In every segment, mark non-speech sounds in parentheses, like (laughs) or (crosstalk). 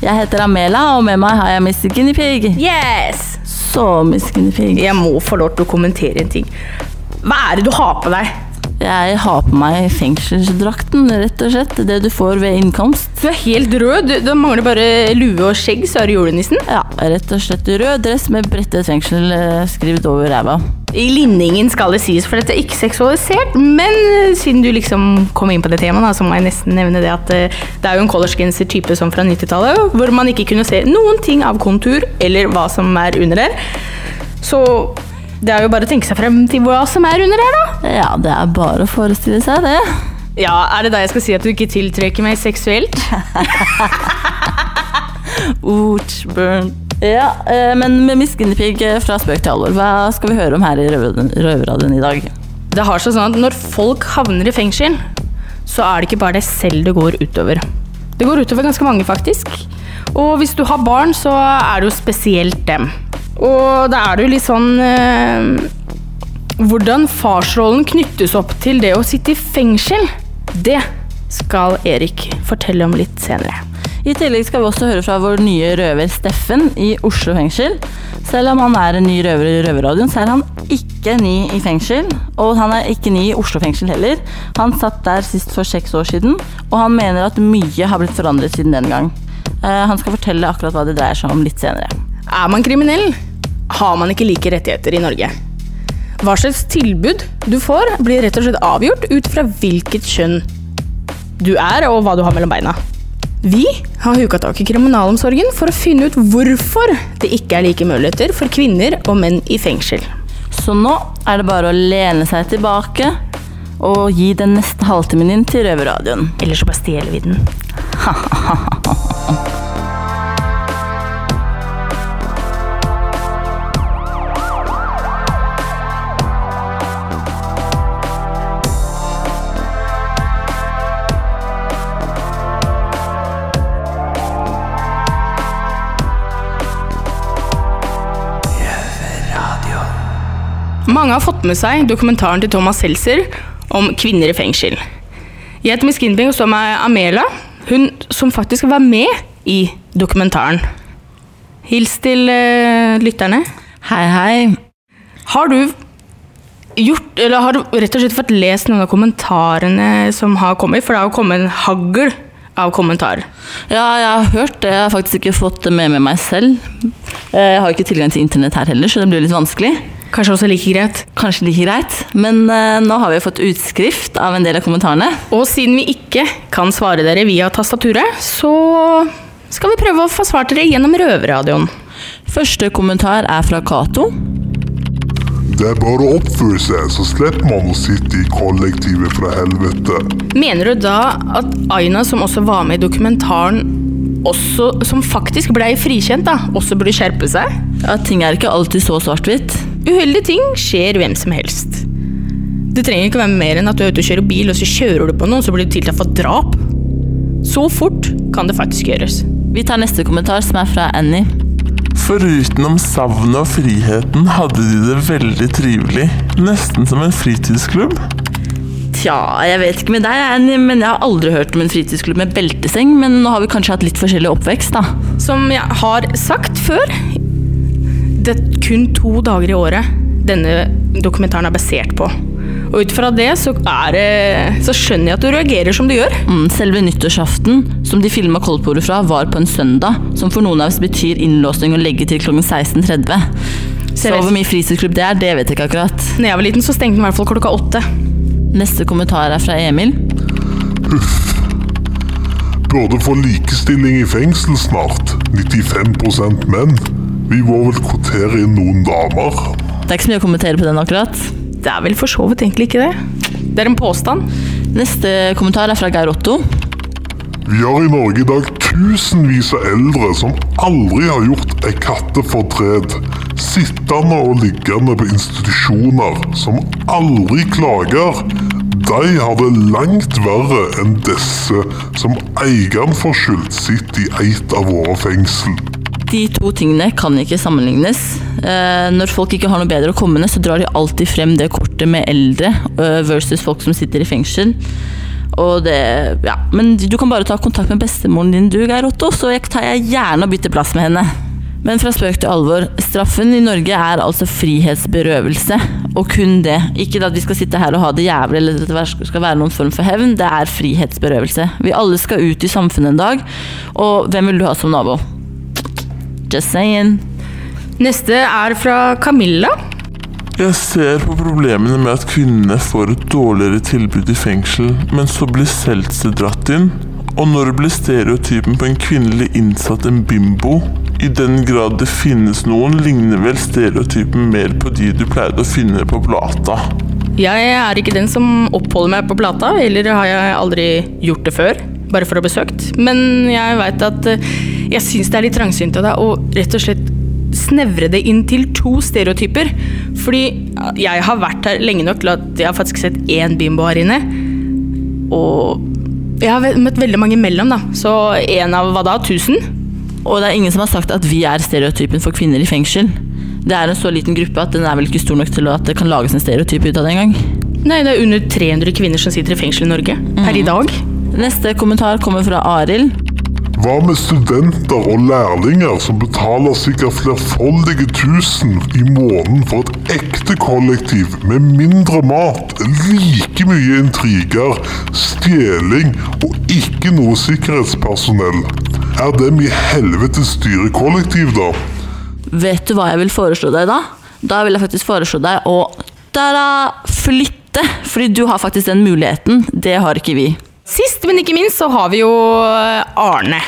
Jeg heter Amela, og med meg har jeg Miss Guinea Pig. Yes! Så, Miss Guinea Pig. Jeg må få lov til å kommentere en ting. Hva er det du har på deg? Jeg har på meg fengselsdrakten, rett og slett. Det du får ved innkomst. Du er helt rød. Du, du mangler bare lue og skjegg, så er du julenissen. Ja, rett og slett rød dress med brettet fengsel eh, skrevet over ræva. I linningen skal det sies, for dette er ikke seksualisert. Men eh, siden du liksom kom inn på det temaet, så må jeg nesten nevne det at eh, det er jo en collegegenser-type som fra 90-tallet, hvor man ikke kunne se noen ting av kontur eller hva som er under der. Så det er jo bare å tenke seg frem til hva som er under her, da. Ja, det er bare å forestille seg det. Ja, Er det da jeg skal si at du ikke tiltrekker meg seksuelt? (laughs) Ouch, burn. Ja, eh, men med Miss Guinea eh, fra spøk til alvor, hva skal vi høre om her i Røver- Røverradioen i dag? Det har seg sånn at når folk havner i fengsel, så er det ikke bare deg selv det går utover. Det går utover ganske mange, faktisk. Og hvis du har barn, så er det jo spesielt dem. Og da er det jo litt sånn eh, Hvordan farsrollen knyttes opp til det å sitte i fengsel, det skal Erik fortelle om litt senere. I tillegg skal vi også høre fra vår nye røver Steffen i Oslo fengsel. Selv om han er en ny røver i Røverradioen, så er han ikke ny i fengsel. Og han er ikke ny i Oslo fengsel heller. Han satt der sist for seks år siden, og han mener at mye har blitt forandret siden den gang. Eh, han skal fortelle akkurat hva det dreier seg om litt senere. Er man kriminell, har man ikke like rettigheter i Norge. Hva slags tilbud du får, blir rett og slett avgjort ut fra hvilket kjønn du er, og hva du har mellom beina. Vi har huka tak i kriminalomsorgen for å finne ut hvorfor det ikke er like muligheter for kvinner og menn i fengsel. Så nå er det bare å lene seg tilbake og gi den neste halvtimen din til Røverradioen. Eller så bare stjeler vi den. (laughs) Mange har fått med seg dokumentaren til Thomas Seltzer om kvinner i fengsel. Jeg heter Miss Kinping og står med Amela, hun som faktisk var med i dokumentaren. Hils til uh, lytterne. Hei, hei. Har du gjort, eller har du rett og slett fått lest noen av kommentarene som har kommet? For det har jo kommet en hagl av kommentarer. Ja, jeg har hørt det. Jeg har faktisk ikke fått det med med meg selv. Eh, Jeg har ikke tilgang til internett her heller, så det blir litt vanskelig. Kanskje også like greit. Kanskje like greit, men uh, nå har vi fått utskrift av en del av kommentarene. Og siden vi ikke kan svare dere via tastaturet, så skal vi prøve å få svart dere gjennom røverradioen. Første kommentar er fra Cato. Det er bare å oppføre seg, så slipper man å sitte i kollektivet fra helvete. Mener du da at Aina, som også var med i dokumentaren, også, som faktisk blei frikjent, da, også burde skjerpe seg? Ja, ting er ikke alltid så svart-hvitt. Uheldige ting skjer hvem som helst. Det trenger ikke være mer enn at du er ute og kjører bil, og så kjører du på noen, så blir du tiltalt for drap. Så fort kan det faktisk gjøres. Vi tar neste kommentar, som er fra Annie. Foruten om savnet og friheten hadde de det veldig trivelig. Nesten som en fritidsklubb. Tja, jeg vet ikke med deg, Annie, men jeg har aldri hørt om en fritidsklubb med belteseng. Men nå har vi kanskje hatt litt forskjellig oppvekst, da. Som jeg har sagt før, det er kun to dager i året denne dokumentaren er basert på. Og ut fra det så, er det, så skjønner jeg at du reagerer som du gjør. Mm, selve nyttårsaften, som de filma Koldtbordet fra, var på en søndag. Som for noen av oss betyr innlåsning og legge til klokken 16.30. Så hvor mye fritidsklubb det er, det vet jeg ikke akkurat. Når jeg var liten, så stengte den i hvert fall klokka åtte. Neste kommentar er fra Emil. Burde få likestilling i fengsel snart. 95% menn. Vi må vel kvotere inn noen damer. Det er ikke så mye å kommentere på den akkurat. Det er vel for så vidt egentlig ikke det. Det er en påstand. Neste kommentar er fra Geir Otto. Vi har i Norge i dag tusenvis av eldre som aldri har gjort ei kattefortred. sittende og liggende på institusjoner som aldri klager, de har det langt verre enn disse som egenforskyldt sitt i et av våre fengsel. De to tingene kan ikke sammenlignes. Eh, når folk ikke har noe bedre å komme med, så drar de alltid frem det kortet med eldre eh, versus folk som sitter i fengsel. Og det, ja, Men du kan bare ta kontakt med bestemoren din, du, Geir Otto, så jeg tar jeg gjerne og bytter plass med henne. Men fra spøk til alvor. Straffen i Norge er altså frihetsberøvelse, og kun det. Ikke at vi skal sitte her og ha det jævlig eller at det skal være noen form for hevn. Det er frihetsberøvelse. Vi alle skal ut i samfunnet en dag, og hvem vil du ha som nabo? Just saying. Neste er fra Camilla. Jeg ser på problemene med at kvinnene får et dårligere tilbud i fengsel, men så blir Seltzer dratt inn. Og når blir stereotypen på en kvinnelig innsatt en bimbo? I den grad det finnes noen, ligner vel stereotypen mer på de du pleide å finne på Plata. Jeg er ikke den som oppholder meg på Plata, eller har jeg aldri gjort det før, bare for å ha besøkt. Men jeg veit at eh, jeg syns det er litt trangsynt av deg å rett og slett snevre det inn til to stereotyper. Fordi jeg har vært her lenge nok til at jeg har faktisk sett én bimbo her inne. Og jeg har møtt veldig mange imellom, da. Så én av hva da? Tusen? Og det er ingen som har sagt at vi er stereotypen for kvinner i fengsel. Det er en så liten gruppe at den er vel ikke stor nok til at det kan lages en stereotyp ut av det engang. Nei, det er under 300 kvinner som sitter i fengsel i Norge per i dag. Neste kommentar kommer fra Arild. Hva med studenter og lærlinger som betaler sikkert flerfoldige tusen i måneden for et ekte kollektiv med mindre mat, like mye intriger, stjeling og ikke noe sikkerhetspersonell? Er dem i helvete styrekollektiv, da? Vet du hva jeg vil foreslå deg da? Da vil jeg faktisk foreslå deg å da-da, flytte. Fordi du har faktisk den muligheten. Det har ikke vi. Sist, men ikke minst, så har vi jo Arne.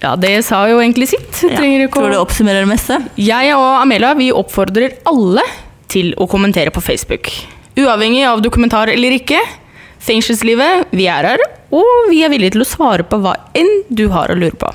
Ja, det sa jo egentlig sitt. Ikke Tror du oppsummerer det meste. Jeg og Amelia vi oppfordrer alle til å kommentere på Facebook. Uavhengig av dokumentar eller ikke. Fengselslivet, vi er her, og vi er villige til å svare på hva enn du har å lure på.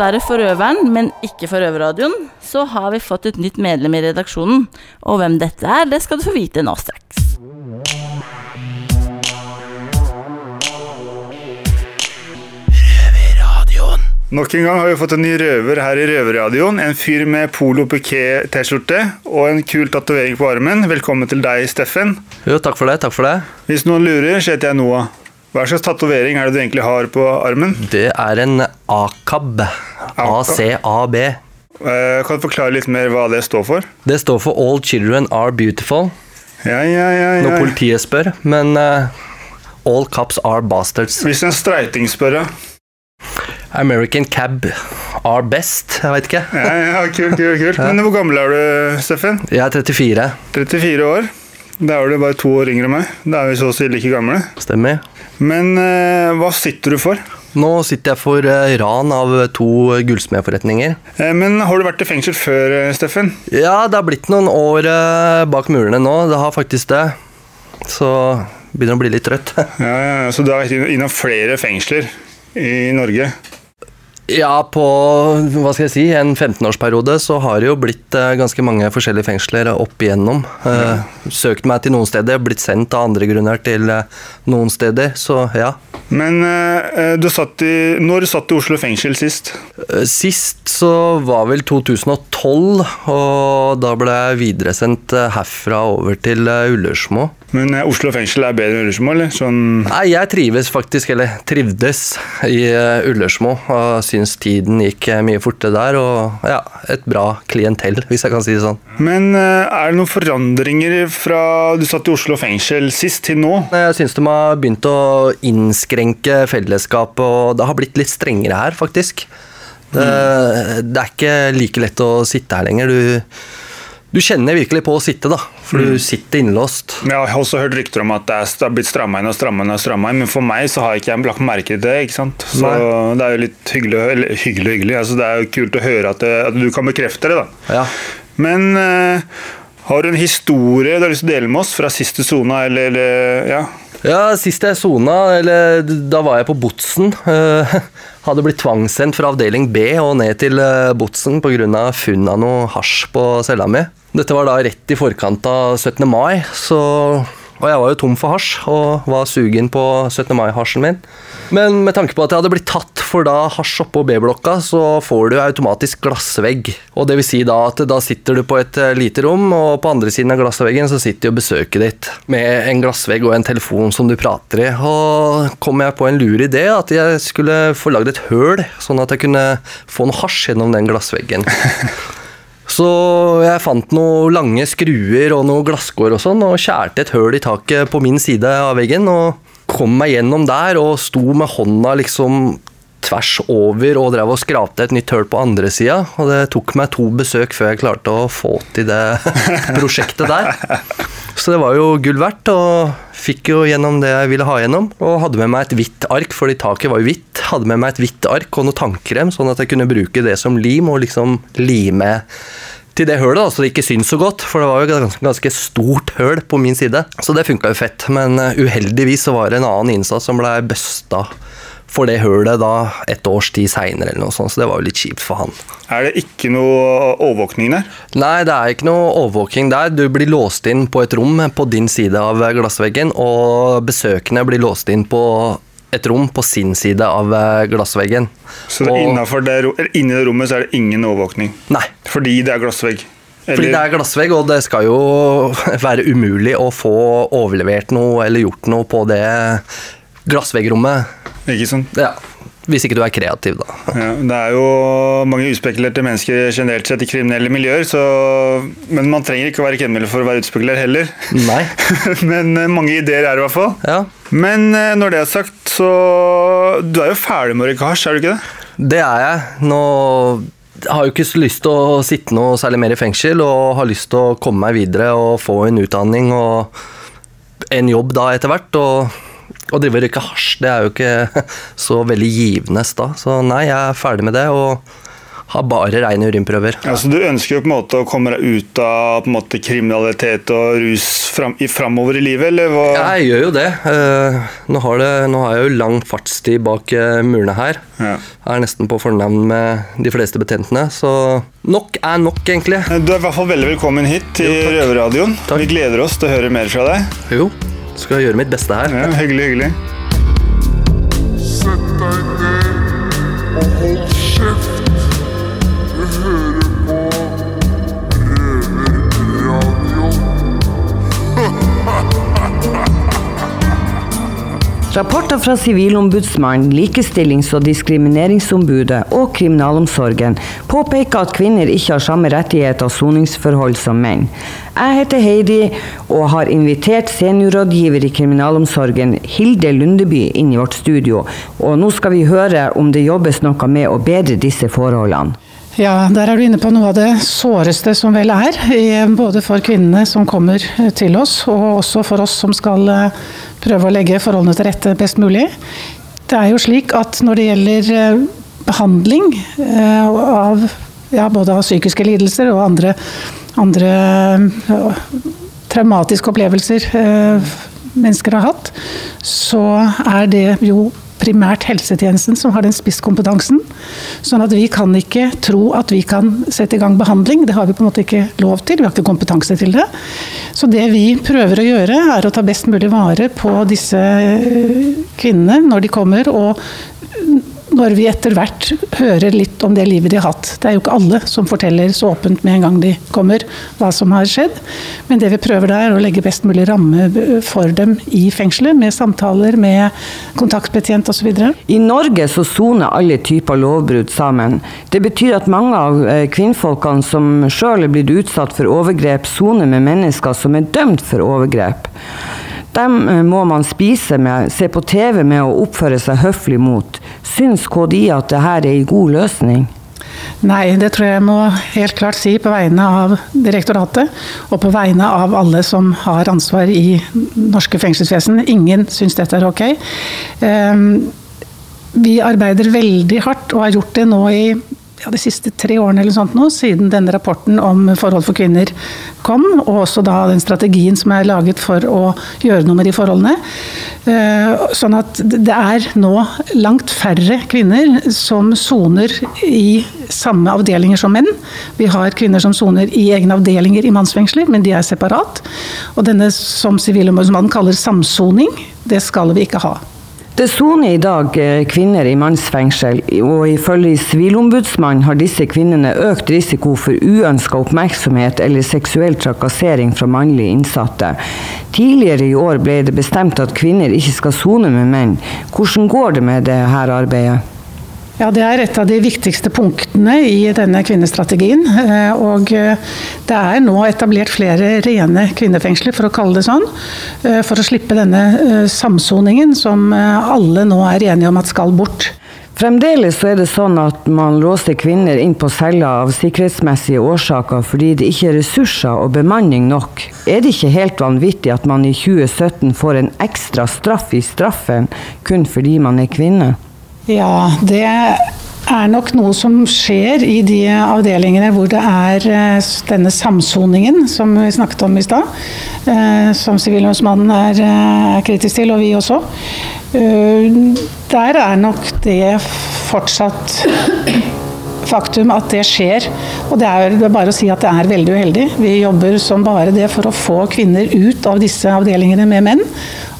Dessverre for røveren, men ikke for Røverradioen, så har vi fått et nytt medlem i redaksjonen. Og hvem dette er, det skal du få vite nå straks. Nok en gang har vi fått en ny røver her i Røverradioen. En fyr med Polo Piquet-T-skjorte og en kul tatovering på armen. Velkommen til deg, Steffen. Jo, takk for det. takk for det. Hvis noen lurer, så heter jeg Noah. Hva slags tatovering er det du egentlig har på armen? Det er en ACAB. ACAB. Eh, kan du forklare litt mer hva det står for? Det står for All Children Are Beautiful. Ja, ja, ja, Når politiet spør, men uh, All cops are bastards. Hvis en streiting spør, ja. American cab are best. Jeg veit ikke. Ja, ja, kult, kult, kult. (laughs) Men hvor gammel er du, Steffen? Jeg er 34. 34 år. Da er du bare to år yngre enn meg. Da er vi så å si like gamle. Stemmer. Men eh, hva sitter du for? Nå sitter jeg for eh, ran av to gullsmedforretninger. Eh, men har du vært i fengsel før, Steffen? Ja, det har blitt noen år bak murene nå. Det har faktisk det. Så begynner å bli litt trøtt. (laughs) Ja, ja, Så du har vært innom flere fengsler i Norge? Ja, på hva skal jeg si, en 15-årsperiode så har det jo blitt eh, ganske mange forskjellige fengsler opp igjennom. Mm. søkt meg til noen steder, blitt sendt av andre grunner til eh, noen steder, så ja. Men du satt i, når satt i Oslo fengsel sist? Sist så var vel 2012, og da ble jeg videresendt herfra over til Ullersmo. Men Oslo fengsel er bedre enn Ullersmo, eller? Sånn, Nei, jeg trives faktisk, eller trivdes, i Ullersmo. Og syns tiden gikk eh, mye fortere der, og ja, et bra klientell, hvis jeg kan si det sånn. men eh, er det noen forandringer fra du satt i Oslo fengsel sist til nå? Jeg syns de har begynt å innskrenke fellesskapet, og det har blitt litt strengere her, faktisk. Det, det er ikke like lett å sitte her lenger. Du, Du kjenner virkelig på å sitte, da. For du sitter innlåst. Jeg har også hørt rykter om at det er blitt stramma inn og stramma inn, og stramma inn, men for meg så har ikke jeg lagt merke til det. ikke sant? Så Nei. det er jo litt hyggelig, eller hyggelig, hyggelig. Altså, det er jo kult å høre at, det, at du kan bekrefte det. da. Ja. Men uh, har du en historie du har lyst til å dele med oss fra siste sona, eller, eller ja? Ja, Sist jeg sona, eller da var jeg på Botsen. eh, (laughs) hadde blitt tvangssendt fra avdeling B og ned til eh, Botsen pga. funn av noe hasj på cella mi. Dette var da rett i forkant av 17. mai, så, og jeg var jo tom for hasj og var sugen på 17. mai-hasjen min. Men med tanke på at jeg hadde blitt tatt for da hasj oppå B-blokka, så får du automatisk glassvegg. Og det vil si da at da sitter du på et eh, lite rom, og på andre siden av glassveggen så sitter jo besøket ditt med en glassvegg og en telefon som du prater i. Og kom jeg på en lur idé at jeg skulle få lagd et høl, sånn at jeg kunne få noe hasj gjennom den glassveggen. (laughs) Så jeg fant noen lange skruer og noen glasskår og sånn, og skjærte et høl i taket på min side av veggen, og kom meg gjennom der, og sto med hånda liksom tvers over og drev og skrapte et nytt høl på andre sida. Og det tok meg to besøk før jeg klarte å få til det (laughs) prosjektet der. Så det var jo gull verdt, og fikk jo gjennom det jeg ville ha gjennom. Og hadde med meg et hvitt ark, fordi taket var jo hvitt. Hadde med meg et hvitt ark og noe tannkrem, sånn at jeg kunne bruke det som lim og liksom lime til det hølet, da, så det ikke syns så godt. For det var jo et ganske, stort høl på min side. Så det funka jo fett. Men eh, uheldigvis så var det en annen innsats som blei busta for det hølet da et års tid seinere, eller noe sånt. Så det var jo litt kjipt for han. Er det ikke noe overvåkning der? Nei, det er ikke noe overvåking der. Du blir låst inn på et rom på din side av glassveggen, og besøkende blir låst inn på et rom på sin side av eh, glassveggen. Så det, Og- det, inni det rommet så er det ingen overvåkning? Nei. Fordi det er glassvegg? Fordi det er glassvegg, og det skal jo (laughs) være umulig å få overlevert noe eller gjort noe på det glassveggrommet. Ikke sant? Ja. Hvis ikke du er kreativ, da. Ja, det er jo mange uspekulerte mennesker generelt sett i kriminelle miljøer, så, men man trenger ikke å være kriminell for å være utspekulert heller. Nei. (laughs) men eh, mange ideer er det i hvert fall. Ja. Men eh, når det er sagt, så Du er jo ferdig med røyke er du ikke det? Det er jeg. Nå har jo ikke lyst til å sitte noe særlig mer i fengsel, og har lyst til å komme meg videre og få en utdanning og en jobb da etter hvert. og å drive og røyke hasj, det er jo ikke (laughs) så veldig givende da. Så nei, jeg er ferdig med det og har bare rene urinprøver. Ja, så du ønsker jo på en måte å komme deg ut av på en måte, kriminalitet og rus fram, i, framover i livet, eller hva? Ja, jeg gjør jo det. Eh, nå, har det. nå har jeg jo lang fartstid bak eh, murene her. Ja. Jeg er nesten på fornavn med de fleste betjentene, så nok er nok, egentlig. Du er i hvert fall veldig velkommen hit til. Røverradioen. Vi gleder oss til å høre mer fra deg. Jo, skal gjøre mitt beste her. Ja, hyggelig, hyggelig. Sett deg ned og hold kjeft. Rapporter fra Sivilombudsmannen, Likestillings- og diskrimineringsombudet og kriminalomsorgen påpeker at kvinner ikke har samme rettigheter og soningsforhold som menn. Jeg heter Heidi og har invitert seniorrådgiver i kriminalomsorgen Hilde Lundeby inn i vårt studio, og nå skal vi høre om det jobbes noe med å bedre disse forholdene. Ja, der er du inne på noe av det såreste som vel er, både for kvinnene som kommer eh, til oss, og også for oss som skal eh, prøve å legge forholdene til rette best mulig. Det er jo slik at når det gjelder eh, behandling eh, av ja, både av psykiske lidelser og andre, andre traumatiske opplevelser mennesker har hatt, så er det jo primært helsetjenesten som har den spisskompetansen. Sånn at vi kan ikke tro at vi kan sette i gang behandling. Det har vi på en måte ikke lov til, vi har ikke kompetanse til det. Så det vi prøver å gjøre, er å ta best mulig vare på disse eh, kvinnene når de kommer, og når vi etter hvert hører litt om det livet de har hatt. Det er jo ikke alle som forteller så åpent med en gang de kommer hva som har skjedd, men det vi prøver da er å legge best mulig ramme for dem i fengselet, med samtaler, med kontaktbetjent osv. I Norge så soner alle typer lovbrudd sammen. Det betyr at mange av eh, kvinnfolkene som sjøl er blitt utsatt for overgrep, soner med mennesker som er dømt for overgrep. Dem eh, må man spise med, se på TV med og oppføre seg høflig mot. Syns KDI at dette er en god løsning? Nei, det tror jeg må helt klart si på vegne av direktoratet og på vegne av alle som har ansvar i norske fengselsvesen. Ingen syns dette er ok. Ehm, Vi arbeider veldig hardt og har gjort det nå i ja, de siste tre årene eller sånt nå, siden denne rapporten om forhold for kvinner kom, og også da den strategien som er laget for å gjøre noe med de forholdene. Eh, Sånn at det er nå langt færre kvinner som soner i samme avdelinger som menn. Vi har kvinner som soner i egne avdelinger i mannsfengsler, men de er separat. Og denne som Sivilombudsmannen kaller samsoning, det skal vi ikke ha. Det soner i dag eh, kvinner i mannsfengsel, og ifølge Sivilombudsmannen har disse kvinnene økt risiko for uønska oppmerksomhet eller seksuell trakassering fra mannlige innsatte. Tidligere i år ble det bestemt at kvinner ikke skal sone med menn. Hvordan går det med det her arbeidet? Ja, Det er et av de viktigste punktene i denne kvinnestrategien. eh, Og eh, det er nå etablert flere rene kvinnefengsler, for å kalle det sånn. eh, For å slippe denne samsoningen som alle nå er enige om at skal bort. Fremdeles er det sånn at man låser kvinner inn på celler av sikkerhetsmessige årsaker fordi det ikke er ressurser og bemanning nok. Er det ikke helt vanvittig at man i 2017 får en ekstra straff i straffen kun fordi man er kvinne? Ja, det er nok noe som skjer i de avdelingene hvor det er eh, denne samsoningen som vi snakket om i stad. eh, Som Sivilombudsmannen er, eh, er kritisk til, og vi også. Der er nok det fortsatt faktum at det skjer. Og det er det er bare å si at det er veldig uheldig. Vi jobber som bare det for å få kvinner ut av disse avdelingene med menn.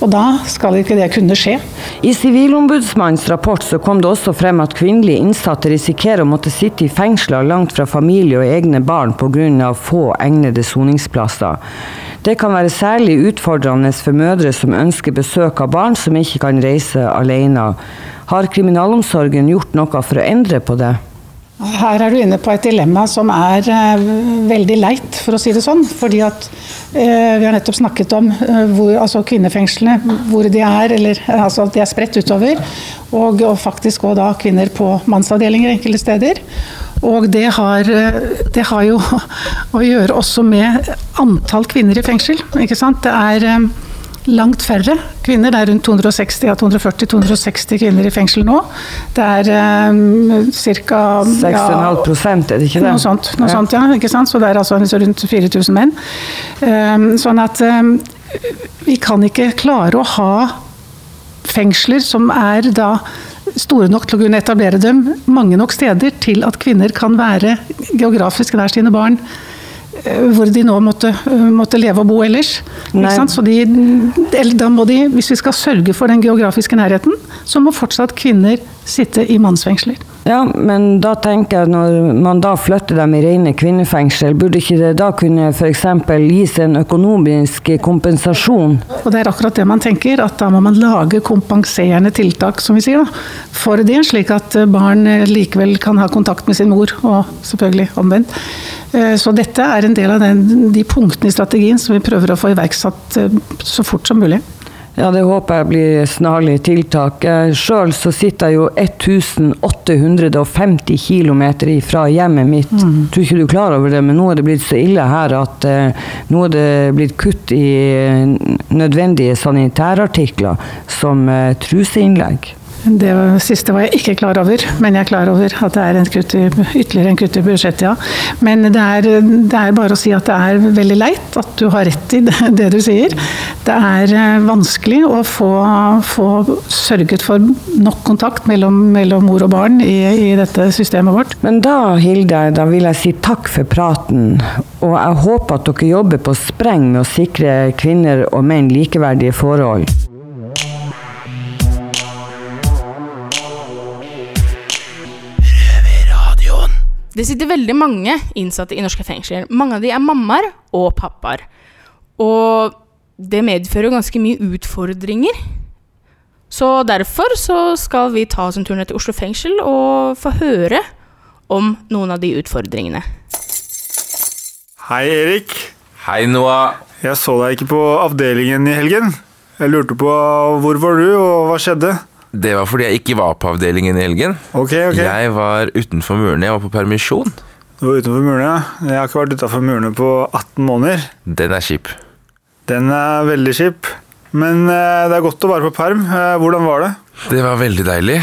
Og da skal ikke det kunne skje. I Sivilombudsmannens rapport så kom det også frem at kvinnelige innsatte risikerer å måtte sitte i fengsler langt fra familie og egne barn pga. få egnede soningsplasser. Det kan være særlig utfordrende for mødre som ønsker besøk av barn som ikke kan reise alene. Har kriminalomsorgen gjort noe for å endre på det? Her er du inne på et dilemma som er eh, veldig leit, for å si det sånn. Fordi at eh, vi har nettopp snakket om eh, hvor, altså kvinnefengslene, hvor de er, eller eh, altså at de er spredt utover. Og, og faktisk òg da kvinner på mannsavdelinger enkelte steder. Og det har, det har jo (laughs) å gjøre også med antall kvinner i fengsel. Ikke sant? Det er langt færre kvinner. Det er rundt 260 ja, 240-260 kvinner i fengsel nå. Det er um, ca. 6,5 prosent, er det ikke det? Noe sånt, noe Ja. sånt, ja. Ikke sant? Så det er altså rundt 4000 menn. Um, sånn at um, vi kan ikke klare å ha fengsler som er da store nok til å kunne etablere dem mange nok steder til at kvinner kan være geografisk nær sine barn. Eh, Hvor de nå måtte, eh, måtte leve og bo ellers. Ikke sant? Så de, da må de, hvis vi skal sørge for den geografiske nærheten, så må fortsatt kvinner sitte i mannsfengsler. Ja, men da tenker jeg når man da flytter dem i rene kvinnefengsel, burde ikke det da kunne f.eks. gis en økonomisk kompensasjon? Og det er akkurat det man tenker, at da må man lage kompenserende tiltak, som vi sier, da, for det, slik at barn likevel kan ha kontakt med sin mor, og selvfølgelig omvendt. Eh, Så dette er en del av den, de punktene i strategien som vi prøver å få iverksatt eh, så fort som mulig. Ja, det håper jeg blir snarlig tiltak. Sjøl så sitter jeg jo 1850 km fra hjemmet mitt. Tror ikke du er klar over det, men nå er det blitt så ille her at eh, nå er det blitt kutt i eh, nødvendige sanitærartikler, som eh, truseinnlegg. Det siste var jeg ikke klar over, men jeg er klar over at det er en kutt i, ytterligere en kutt i budsjettet, ja. Men det er, det er bare å si at det er veldig leit at du har rett i det, (laughs) du sier. Det er eh, vanskelig å få, få sørget for nok kontakt mellom, mellom mor og barn i, i dette systemet vårt. Men da, Hilde, da vil jeg si takk for praten. Og jeg håper at dere jobber på spreng med å sikre kvinner og menn likeverdige forhold. Det sitter veldig mange innsatte i norske fengsler. Mange av de er mammaer og pappaer. Og det medfører ganske mye utfordringer. Så derfor så skal vi ta oss en tur ned til Oslo fengsel og få høre om noen av de utfordringene. Hei, Erik. Hei, Noah. Jeg så deg ikke på avdelingen i helgen. Jeg lurte på hvor var du, og hva skjedde? Det var fordi jeg ikke var på avdelingen i helgen. Ok, ok. Jeg var utenfor murene. Jeg var på permisjon. Du var utenfor murene. Jeg har ikke vært utenfor murene på 18 måneder. Den er kjip. Den er veldig kjip. Men eh, det er godt å være på perm. Eh, hvordan var det? Det var veldig deilig.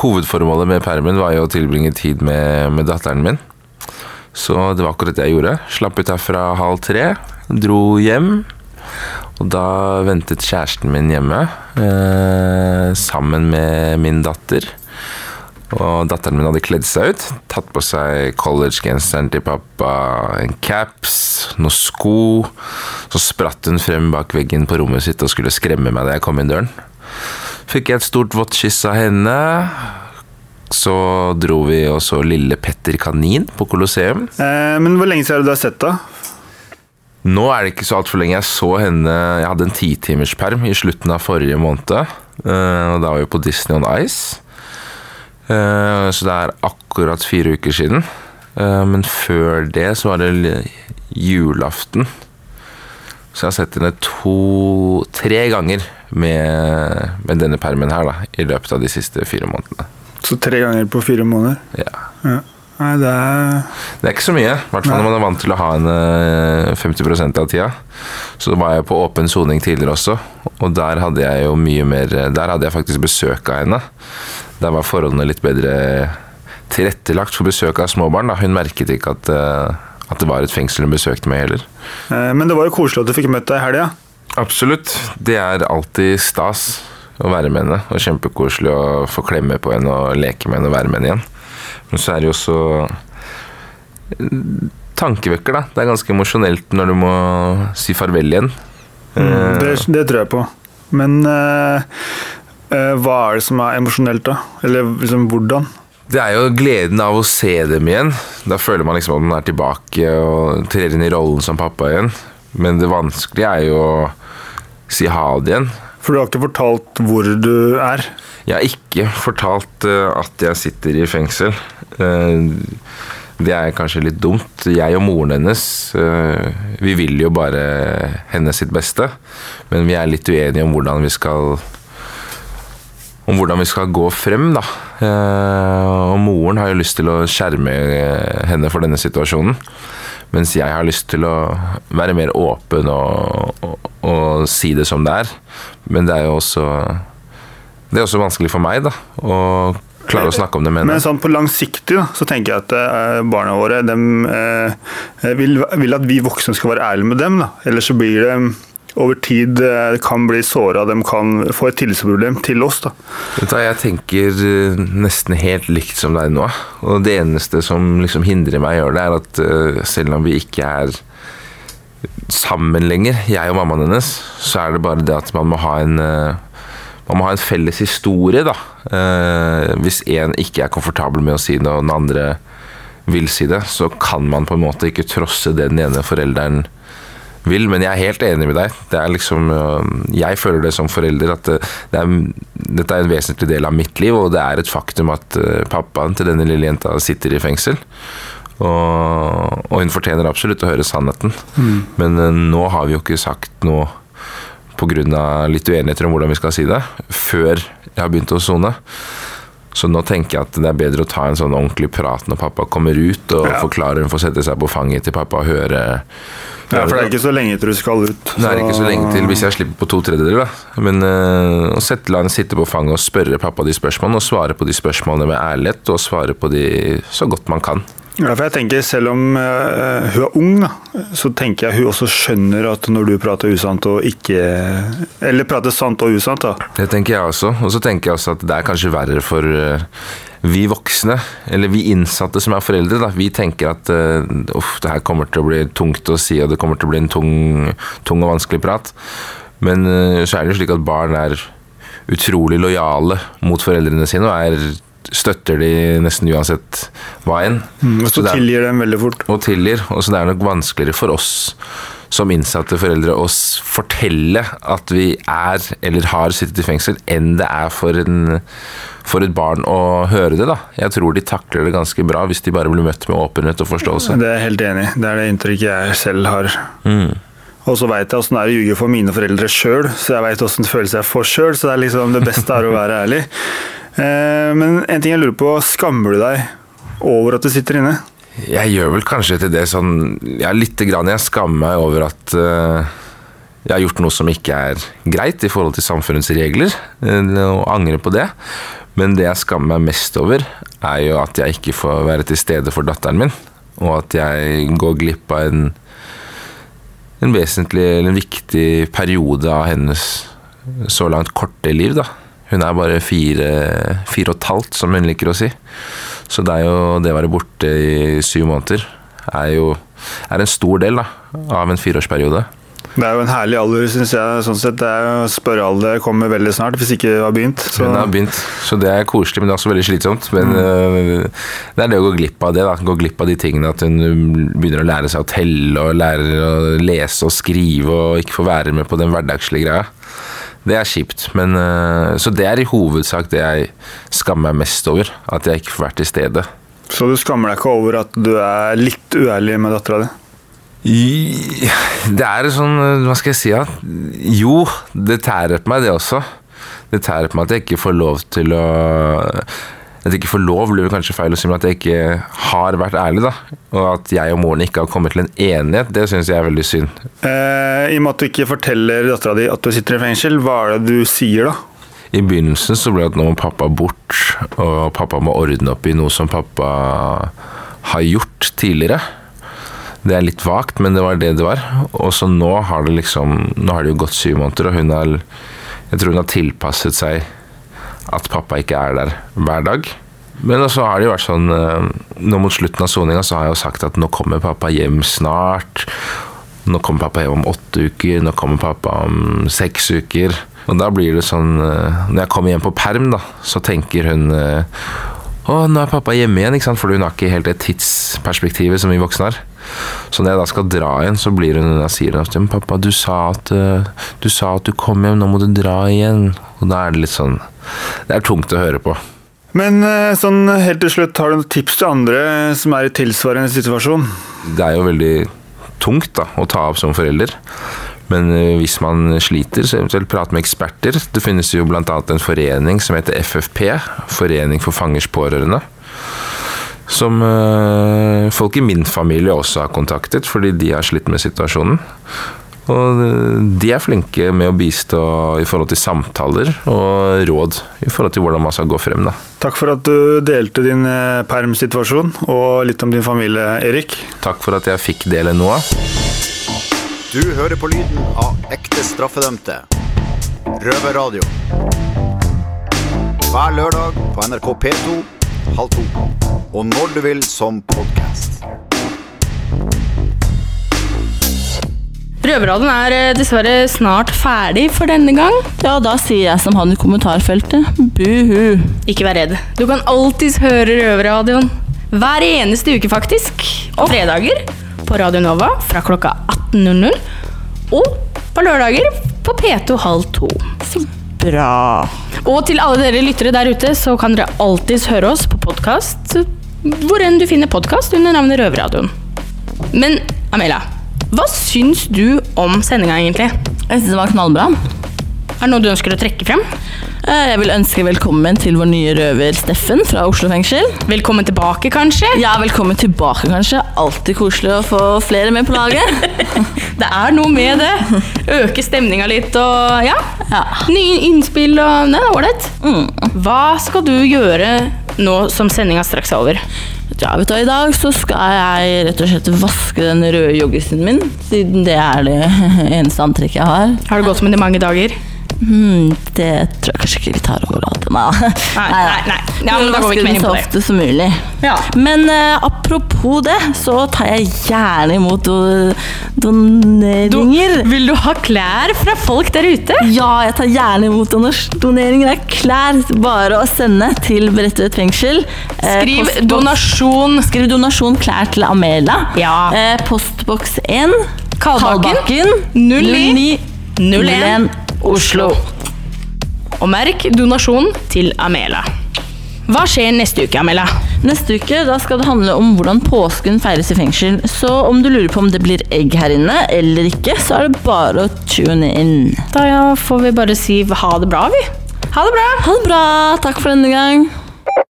Hovedformålet med permen var jo å tilbringe tid med, med datteren min. Så det var akkurat det jeg gjorde. Slapp ut herfra halv tre, dro hjem. Og da ventet kjæresten min hjemme eh, sammen med min datter. Og datteren min hadde kledd seg ut. Tatt på seg collegegenseren til pappa, en caps, noen sko. Så spratt hun frem bak veggen på rommet sitt og skulle skremme meg da jeg kom inn døren. Fikk jeg et stort vått kyss av henne. Så dro vi og så Lille Petter Kanin på Colosseum. Eh, men hvor lenge siden har du har sett det? Nå er det ikke så altfor lenge. Jeg så henne Jeg hadde en titimersperm i slutten av forrige måned. Uh, Og da var vi på Disney on Ice. Uh, Så det er akkurat fire uker siden. Uh, Men før det så var det julaften. Så jeg har sett henne to Tre ganger med, med denne permen her, da. I løpet av de siste fire månedene. Så tre ganger på fire måneder? Ja. Ja. Nei, det er Det er ikke så mye, i hvert fall når man er vant til å ha henne 50 av tida. Så var jeg på åpen soning tidligere også, og der hadde jeg jo mye mer Der hadde jeg faktisk besøk av henne. Der var forholdene litt bedre tilrettelagt for besøk av småbarn. Da. Hun merket ikke at, eh, at det var et fengsel hun besøkte meg heller. Eh, Men det var jo koselig at du fikk møtt deg i helga. Absolutt. Det er alltid stas å være med henne. Og kjempekoselig å få klemme på henne og leke med henne og være med henne igjen. Men så er det jo også eh, tankevekker, da. Det er ganske emosjonelt når du må si farvel igjen. Mm, det, det tror jeg på. Men uh, uh, hva er det som er emosjonelt, da? Eller liksom hvordan? Det er jo gleden av å se dem igjen. Da føler man liksom at man er tilbake og trer inn i rollen som pappa igjen. Men det vanskelige er jo å si ha det igjen. For du har ikke fortalt hvor du er? Jeg har ikke fortalt eh, at jeg sitter i fengsel. Eh, det er kanskje litt dumt. Jeg og moren hennes, eh, vi vil jo bare henne sitt beste. Men vi er litt uenige om hvordan vi skal om hvordan vi skal gå frem, da. Og moren har jo lyst til å skjerme henne for denne situasjonen. Mens jeg har lyst til å være mer åpen og, og, og si det som det er. Men det er jo også Det er også vanskelig for meg, da. Å klare å snakke om det med. Men sånn på langsiktig da, så tenker jeg at eh, barna våre dem, eh, vil, vil at vi voksne skal være ærlige med dem. Da. Ellers så blir det over tid eh, kan bli såra, de kan få et tillitsproblem til oss. da. Jeg tenker eh, nesten helt likt som deg nå. Og det eneste som liksom hindrer meg i å gjøre det, er at eh, selv om vi ikke er sammen lenger, jeg og mammaen hennes, så er det bare det at man må ha en eh, man må ha en felles historie, da. Eh, hvis én ikke er komfortabel med å si det, og den andre vil si det, så kan man på en måte ikke trosse det den ene forelderen vil. Men jeg er helt enig med deg. Det er liksom, øh, jeg føler det som forelder at det, det er, dette er en vesentlig del av mitt liv, og det er et faktum at øh, pappaen til denne lille jenta sitter i fengsel. Og, og hun fortjener absolutt å høre sannheten. Mm. Men nå har vi jo ikke sagt noe pga. litt uenigheter om hvordan vi skal si det, før jeg har begynt å sone. Så nå tenker jeg at det er bedre å ta en sånn ordentlig prat når pappa kommer ut, og Ja. forklare, hun får sette seg på fanget til pappa og høre Ja, For det er ikke så lenge til du skal ut. det er ikke så lenge til hvis jeg slipper på to tredjedeler. da. Men øh, å sette, la henne sitte på fanget og spørre pappa de spørsmålene, og svare på de spørsmålene med ærlighet, og svare på de så godt man kan. Ja, for jeg tenker Selv om uh, hun er ung, så tenker jeg hun også skjønner at når du prater usant og ikke Eller prater sant og usant, da. Det tenker jeg også. Og så tenker jeg også at det er kanskje verre for uh, vi voksne, eller vi innsatte som er foreldre. da, Vi tenker at uh, uff, det her kommer til å bli tungt å si, og det kommer til å bli en tung, tung og vanskelig prat. Men uh, så er det jo slik at barn er utrolig lojale mot foreldrene sine, og er, støtter de nesten uansett hva enn. Mm, og så så er- tilgir dem veldig fort. og tilgir. Og så det er nok vanskeligere for oss som innsatte foreldre å fortelle at vi er eller har sittet i fengsel, enn det er for, en, for et barn å høre det. da. Jeg tror de takler det ganske bra hvis de bare blir møtt med åpenhet og forståelse. Det er jeg helt enig i. Det er det inntrykket jeg selv har. Mm. Og så veit jeg åssen det er å ljuge for mine foreldre sjøl, så jeg veit åssen følelse jeg får sjøl. Så det er liksom det beste er å være ærlig. Eh, men en ting jeg lurer på, skammer du deg over at du sitter inne? Jeg gjør vel kanskje til det sånn Ja, lite grann. Jeg skammer meg over at eh, jeg har gjort noe som ikke er greit i forhold til samfunnets regler, eh, og angrer på det. Men det jeg skammer meg mest over, er jo at jeg ikke får være til stede for datteren min. Og at jeg går glipp av en, en vesentlig eller en viktig periode av hennes så langt korte liv, da. Hun er bare fire, fire og et halvt, som hun liker å si. Så det er jo det å være borte i syv måneder er jo er en stor del da, av en fireårsperiode. Det er jo en herlig alder, syns jeg. sånn sett. Det er Spørrealder kommer veldig snart, hvis ikke det har begynt. Så. Hun har begynt, så det er koselig, men det er også veldig slitsomt. Men mm. det er det å gå glipp av det. da, Gå glipp av de tingene at hun begynner å lære seg å telle og lærer å lese og skrive og ikke får være med på den hverdagslige greia. Det er kjipt. Men, øh, så det er i hovedsak det jeg skammer meg mest over. At jeg ikke får vært til stede. Så du skammer deg ikke over at du er litt uærlig med dattera di? Det er sånn, hva skal jeg si da? Jo, det tærer på meg det også. Det tærer på meg at jeg ikke får lov til å At jeg ikke får lov, blir det kanskje feil å si, men at jeg ikke har vært ærlig. da. Og at jeg og moren ikke har kommet til en enighet, det syns jeg er veldig synd. Eh, I og med at du ikke forteller dattera di at du sitter i fengsel, hva er det du sier da? I begynnelsen så ble det at nå må pappa bort, og pappa må ordne opp i noe som pappa har gjort tidligere. Det er litt vagt, men det var det det var. Og så nå har det liksom Nå har det jo gått syv måneder, og hun har Jeg tror hun har tilpasset seg at pappa ikke er der hver dag. Men så har det jo vært sånn eh, Nå mot slutten av soninga så har jeg jo sagt at nå kommer pappa hjem snart. Nå kommer pappa hjem om åtte uker, nå kommer pappa om seks uker. Og da blir det sånn eh, Når jeg kommer hjem på perm, da, så tenker hun eh, Å, nå er pappa hjemme igjen, ikke sant? for hun har ikke helt det tidsperspektivet som vi voksne har. Så når jeg da skal dra igjen, så blir hun da sier hun at «Men pappa, du sa at, du sa at du kom hjem, nå må du dra igjen. Og da er det litt sånn Det er tungt å høre på. Men eh, sånn helt til slutt, har du noen tips til andre som er i tilsvarende situasjon? Det er jo veldig tungt da, å ta opp som forelder. Men eh, hvis man sliter, så eventuelt prate med eksperter. Det finnes jo bl.a. en forening som heter FFP, Forening for fangers pårørende. Som eh, folk i min familie også har kontaktet, fordi de har slitt med situasjonen. Og eh, de er flinke med å bistå i forhold til samtaler og råd i forhold til hvordan man skal gå frem. da. Takk for at du delte din eh, permsituasjon og litt om din familie, Erik. Takk for at jeg fikk dele noe. Du hører på lyden av ekte straffedømte. Røverradio. Hver lørdag på NRK P2 halv to. Og når du vil som podkast. Røverradioen er eh, dessverre snart ferdig for denne gang. Ja, da sier jeg som han i kommentarfeltet. Buhu. Ikke vær redd. Du kan alltids høre Røverradioen. Hver eneste uke, faktisk. På fredager på Radio Nova fra klokka 18.00. Og på lørdager på P2 halv to. Så bra. Og til alle dere lyttere der ute, så kan dere alltids høre oss på podkast hvor enn du finner podkast under navnet Røverradioen. Men Amelia, hva syns du om sendinga egentlig? Jeg syns det var knallbra. Er det noe du ønsker å trekke frem? Eh, Jeg vil ønske velkommen til vår nye røver Steffen fra Oslo fengsel. Velkommen tilbake, kanskje? Ja, velkommen tilbake, kanskje. Alltid koselig å få flere med på laget. (laughs) Det er noe med det. Øke stemninga litt og ja. Nye innspill og Nei, det er ålreit. Mm. Hva skal du gjøre nå som sendinga straks er over? Ja, vet du, I dag så skal jeg rett og slett vaske den røde joggisen min, siden det er det (laughs) eneste antrekket jeg har. Har det gått med det mange dager? Hmm, det tror jeg kanskje ikke vi tar overalt. (laughs) Nei, Nei, nei, nei. Ja, men da går vi ikke mer inn på det. ofte som mulig. Ja. Men uh, apropos det, så tar jeg gjerne imot do doneringer. Vil du ha klær fra folk der ute? Ja, jeg tar gjerne imot doneringer. doneringer er klær. Bare å sende til Bredtvet fengsel. Eh, Skriv donasjon. Skriv donasjon klær til Amela. Ja. Eh, postboks 1. Kalbakken, 09 01 Oslo. Og merk donasjonen til Amela. Hva skjer neste uke, Amela? Neste uke da skal det handle om hvordan påsken feires i fengsel. Så om du lurer på om det blir egg her inne eller ikke, så er det bare å tune inn. Da ja, får vi bare si ha det bra, vi. Ha det bra. Ha det bra. Takk for denne gang.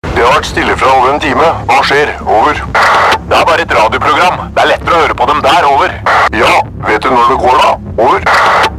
Det har vært stille fra over en time. Hva skjer? Over. Det er bare et radioprogram. Det er lettere å høre på dem der. Over. Ja, vet du når det går, da? Over.